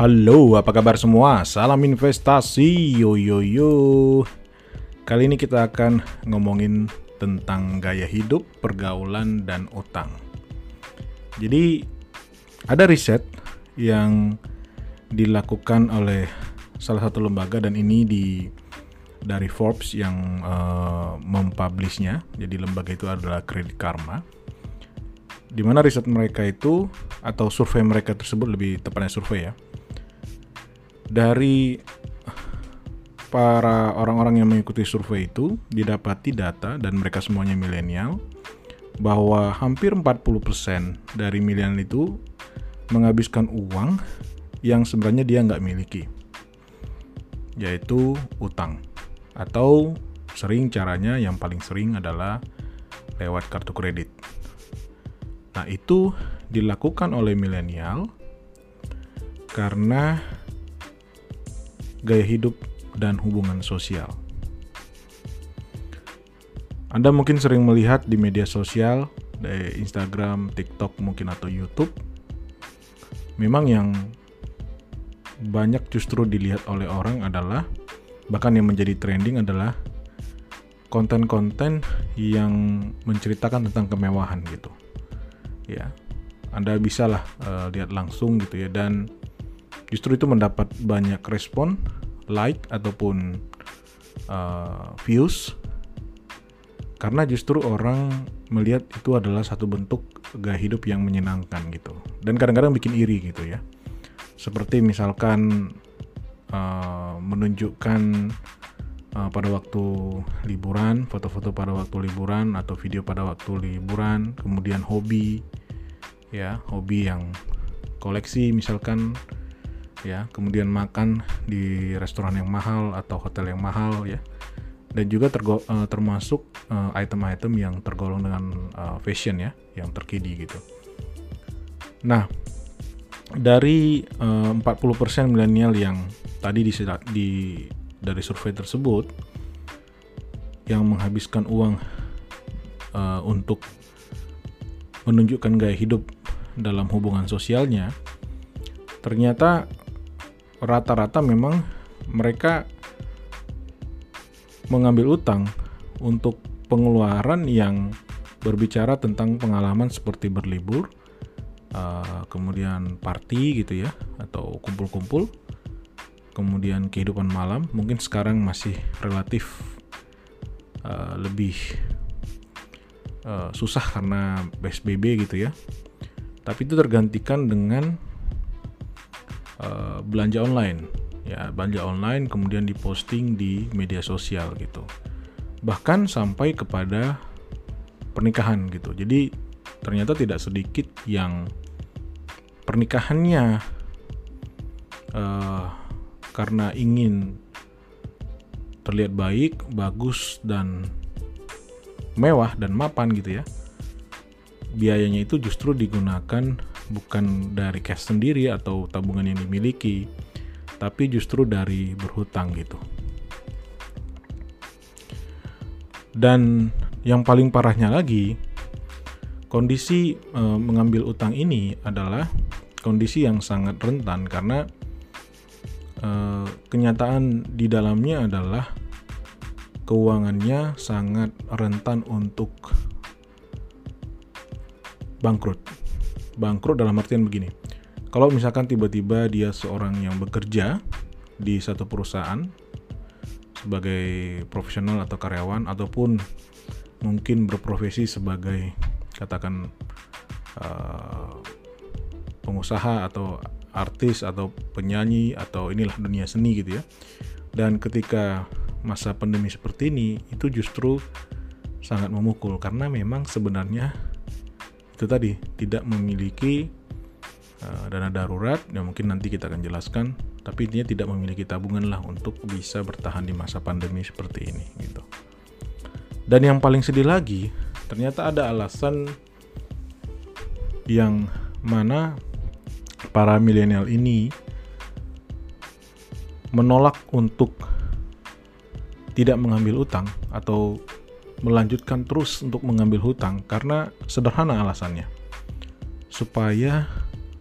Halo, apa kabar semua? Salam investasi, yo yo yo. Kali ini kita akan ngomongin tentang gaya hidup, pergaulan, dan utang. Jadi, ada riset yang dilakukan oleh salah satu lembaga dan ini di dari Forbes yang uh, mempublishnya. Jadi lembaga itu adalah Credit Karma. Di mana riset mereka itu atau survei mereka tersebut lebih tepatnya survei ya. Dari para orang-orang yang mengikuti survei itu didapati data dan mereka semuanya milenial bahwa hampir 40% dari milenial itu menghabiskan uang yang sebenarnya dia nggak miliki yaitu utang atau sering caranya yang paling sering adalah lewat kartu kredit. Nah, itu dilakukan oleh milenial karena gaya hidup dan hubungan sosial. Anda mungkin sering melihat di media sosial, di Instagram, TikTok mungkin atau YouTube. Memang yang banyak justru dilihat oleh orang adalah bahkan yang menjadi trending adalah konten-konten yang menceritakan tentang kemewahan gitu ya anda bisa lah uh, lihat langsung gitu ya dan justru itu mendapat banyak respon like ataupun uh, views. Karena justru orang melihat itu adalah satu bentuk gaya hidup yang menyenangkan gitu. Dan kadang-kadang bikin iri gitu ya. Seperti misalkan uh, menunjukkan uh, pada waktu liburan, foto-foto pada waktu liburan atau video pada waktu liburan, kemudian hobi, ya hobi yang koleksi misalkan, ya kemudian makan di restoran yang mahal atau hotel yang mahal, ya dan juga tergo, uh, termasuk item-item uh, yang tergolong dengan uh, fashion ya, yang terkini gitu. Nah, dari uh, 40% milenial yang tadi di, di dari survei tersebut yang menghabiskan uang uh, untuk menunjukkan gaya hidup dalam hubungan sosialnya, ternyata rata-rata memang mereka mengambil utang untuk pengeluaran yang berbicara tentang pengalaman seperti berlibur, uh, kemudian party gitu ya, atau kumpul-kumpul, kemudian kehidupan malam mungkin sekarang masih relatif uh, lebih uh, susah karena PSBB gitu ya. Tapi itu tergantikan dengan uh, belanja online. Ya, belanja online kemudian diposting di media sosial gitu. Bahkan sampai kepada pernikahan gitu. Jadi ternyata tidak sedikit yang pernikahannya uh, karena ingin terlihat baik, bagus dan mewah dan mapan gitu ya. Biayanya itu justru digunakan bukan dari cash sendiri atau tabungan yang dimiliki, tapi justru dari berhutang gitu. Dan yang paling parahnya lagi, kondisi e, mengambil utang ini adalah kondisi yang sangat rentan karena Eh, kenyataan di dalamnya adalah keuangannya sangat rentan untuk bangkrut. Bangkrut dalam artian begini. Kalau misalkan tiba-tiba dia seorang yang bekerja di satu perusahaan sebagai profesional atau karyawan ataupun mungkin berprofesi sebagai katakan uh, pengusaha atau artis atau penyanyi atau inilah dunia seni gitu ya. Dan ketika masa pandemi seperti ini itu justru sangat memukul karena memang sebenarnya itu tadi tidak memiliki uh, dana darurat yang mungkin nanti kita akan jelaskan tapi intinya tidak memiliki tabungan lah untuk bisa bertahan di masa pandemi seperti ini gitu. Dan yang paling sedih lagi, ternyata ada alasan yang mana para milenial ini menolak untuk tidak mengambil utang atau melanjutkan terus untuk mengambil hutang karena sederhana alasannya supaya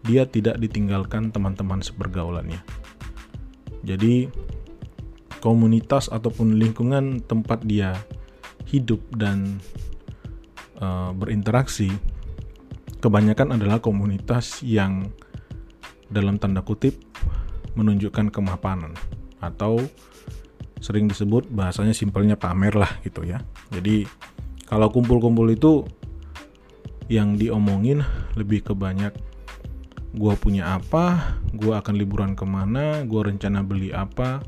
dia tidak ditinggalkan teman-teman sepergaulannya. Jadi komunitas ataupun lingkungan tempat dia hidup dan uh, berinteraksi kebanyakan adalah komunitas yang dalam tanda kutip menunjukkan kemapanan atau sering disebut bahasanya simpelnya pamer lah gitu ya. Jadi kalau kumpul-kumpul itu yang diomongin lebih ke banyak gue punya apa, gue akan liburan ke mana, gue rencana beli apa.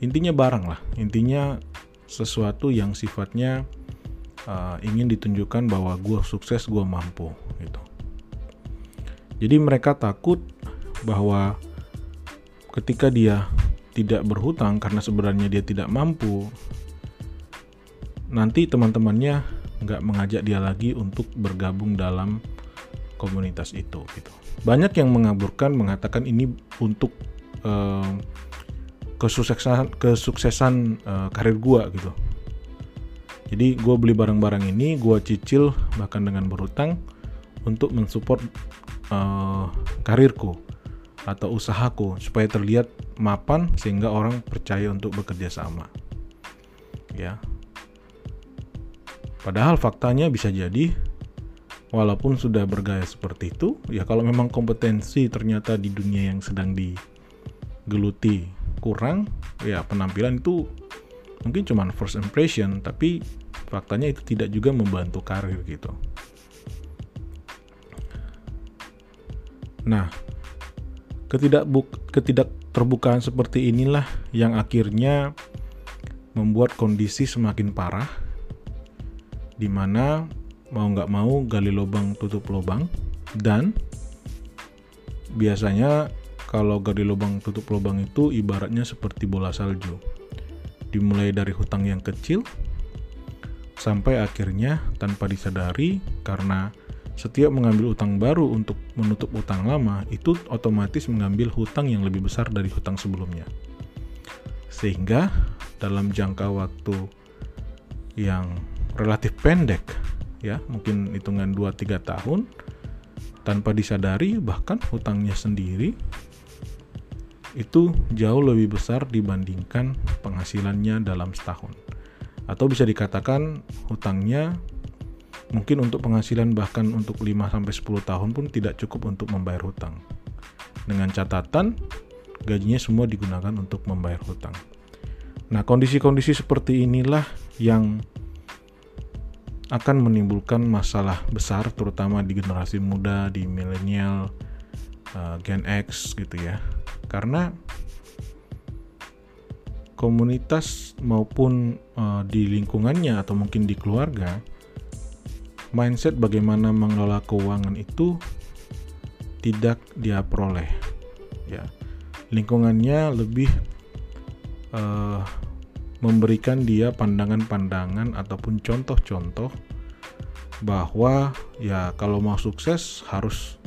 Intinya barang lah, intinya sesuatu yang sifatnya uh, ingin ditunjukkan bahwa gue sukses, gue mampu gitu. Jadi mereka takut bahwa ketika dia tidak berhutang karena sebenarnya dia tidak mampu, nanti teman-temannya nggak mengajak dia lagi untuk bergabung dalam komunitas itu gitu. Banyak yang mengaburkan mengatakan ini untuk uh, kesuksesan kesuksesan uh, karir gua gitu. Jadi gue beli barang-barang ini, gue cicil bahkan dengan berhutang untuk mensupport uh, karirku atau usahaku supaya terlihat mapan sehingga orang percaya untuk bekerja sama. Ya. Padahal faktanya bisa jadi walaupun sudah bergaya seperti itu, ya kalau memang kompetensi ternyata di dunia yang sedang digeluti kurang, ya penampilan itu mungkin cuma first impression, tapi faktanya itu tidak juga membantu karir gitu. Nah, ketidakbuk ketidakterbukaan seperti inilah yang akhirnya membuat kondisi semakin parah di mana mau nggak mau gali lubang tutup lubang dan biasanya kalau gali lubang tutup lubang itu ibaratnya seperti bola salju. Dimulai dari hutang yang kecil sampai akhirnya tanpa disadari karena setiap mengambil utang baru untuk menutup utang lama itu otomatis mengambil hutang yang lebih besar dari hutang sebelumnya. Sehingga dalam jangka waktu yang relatif pendek ya, mungkin hitungan 2-3 tahun tanpa disadari bahkan hutangnya sendiri itu jauh lebih besar dibandingkan penghasilannya dalam setahun. Atau bisa dikatakan hutangnya mungkin untuk penghasilan bahkan untuk 5-10 tahun pun tidak cukup untuk membayar hutang. Dengan catatan, gajinya semua digunakan untuk membayar hutang. Nah, kondisi-kondisi seperti inilah yang akan menimbulkan masalah besar terutama di generasi muda, di milenial, uh, Gen X gitu ya. Karena komunitas maupun uh, di lingkungannya atau mungkin di keluarga mindset bagaimana mengelola keuangan itu tidak dia peroleh ya. Lingkungannya lebih uh, memberikan dia pandangan-pandangan ataupun contoh-contoh bahwa ya kalau mau sukses harus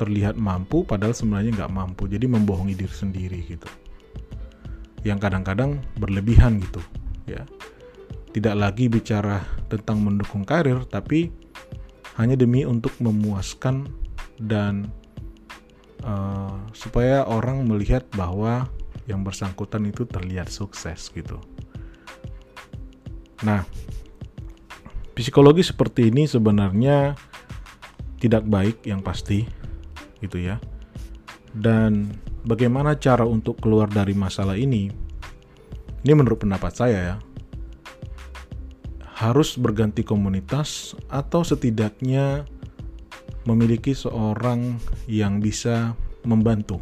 terlihat mampu padahal sebenarnya nggak mampu. Jadi membohongi diri sendiri gitu. Yang kadang-kadang berlebihan gitu ya tidak lagi bicara tentang mendukung karir tapi hanya demi untuk memuaskan dan uh, supaya orang melihat bahwa yang bersangkutan itu terlihat sukses gitu. Nah, psikologi seperti ini sebenarnya tidak baik yang pasti gitu ya. Dan bagaimana cara untuk keluar dari masalah ini? Ini menurut pendapat saya ya harus berganti komunitas atau setidaknya memiliki seorang yang bisa membantu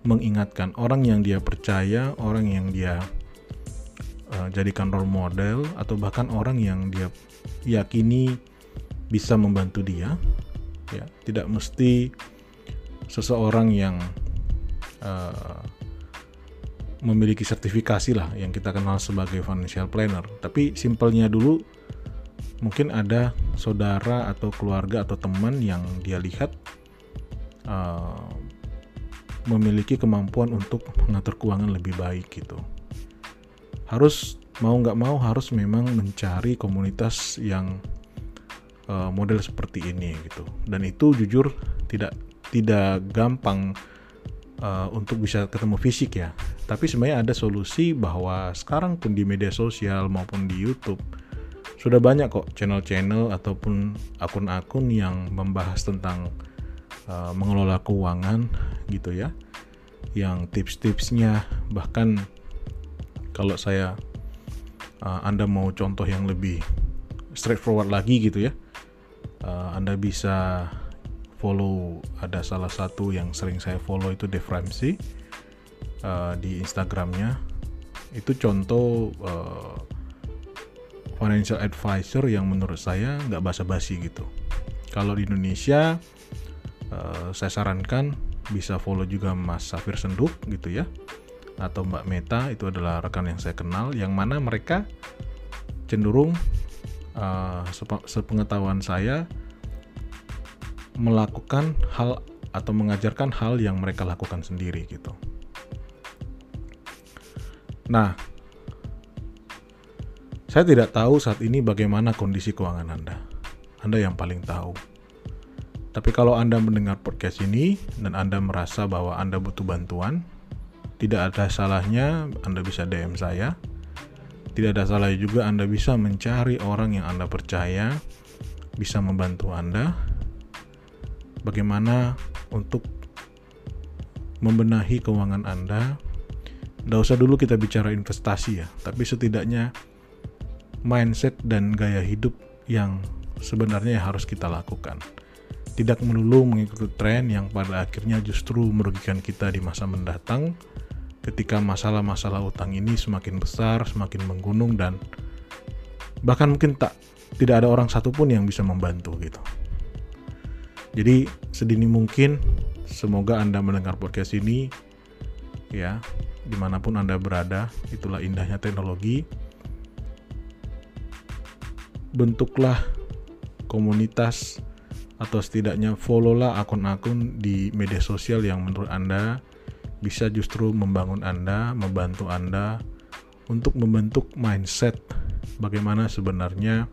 mengingatkan orang yang dia percaya, orang yang dia uh, jadikan role model atau bahkan orang yang dia yakini bisa membantu dia. Ya tidak mesti seseorang yang uh, memiliki sertifikasi lah yang kita kenal sebagai financial planner. Tapi simpelnya dulu mungkin ada saudara atau keluarga atau teman yang dia lihat uh, memiliki kemampuan untuk mengatur keuangan lebih baik gitu. Harus mau nggak mau harus memang mencari komunitas yang uh, model seperti ini gitu. Dan itu jujur tidak tidak gampang uh, untuk bisa ketemu fisik ya. Tapi sebenarnya ada solusi bahwa sekarang pun di media sosial maupun di YouTube sudah banyak kok channel-channel ataupun akun-akun yang membahas tentang uh, mengelola keuangan gitu ya. Yang tips-tipsnya bahkan kalau saya uh, Anda mau contoh yang lebih straightforward lagi gitu ya. Uh, anda bisa follow ada salah satu yang sering saya follow itu Dave Ramsey uh, di Instagramnya. Itu contoh uh, financial advisor yang menurut saya nggak basa-basi gitu. Kalau di Indonesia uh, saya sarankan bisa follow juga Mas Safir Senduk gitu ya atau Mbak Meta itu adalah rekan yang saya kenal yang mana mereka cenderung uh, sepengetahuan saya melakukan hal atau mengajarkan hal yang mereka lakukan sendiri gitu. Nah, saya tidak tahu saat ini bagaimana kondisi keuangan Anda. Anda yang paling tahu. Tapi kalau Anda mendengar podcast ini dan Anda merasa bahwa Anda butuh bantuan, tidak ada salahnya Anda bisa DM saya. Tidak ada salahnya juga Anda bisa mencari orang yang Anda percaya bisa membantu Anda bagaimana untuk membenahi keuangan Anda. Tidak usah dulu kita bicara investasi ya, tapi setidaknya mindset dan gaya hidup yang sebenarnya harus kita lakukan. Tidak melulu mengikuti tren yang pada akhirnya justru merugikan kita di masa mendatang ketika masalah-masalah utang ini semakin besar, semakin menggunung dan bahkan mungkin tak tidak ada orang satupun yang bisa membantu gitu. Jadi sedini mungkin semoga Anda mendengar podcast ini ya. Di mana pun Anda berada itulah indahnya teknologi. Bentuklah komunitas atau setidaknya followlah akun-akun di media sosial yang menurut Anda bisa justru membangun Anda, membantu Anda untuk membentuk mindset bagaimana sebenarnya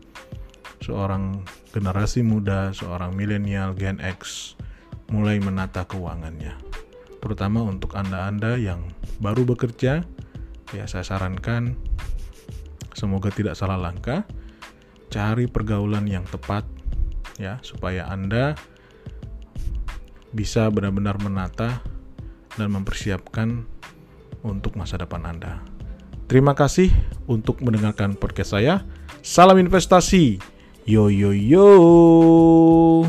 seorang generasi muda, seorang milenial Gen X mulai menata keuangannya. Terutama untuk Anda-anda yang baru bekerja, ya saya sarankan semoga tidak salah langkah, cari pergaulan yang tepat ya supaya Anda bisa benar-benar menata dan mempersiapkan untuk masa depan Anda. Terima kasih untuk mendengarkan podcast saya. Salam investasi. Yo yo yo.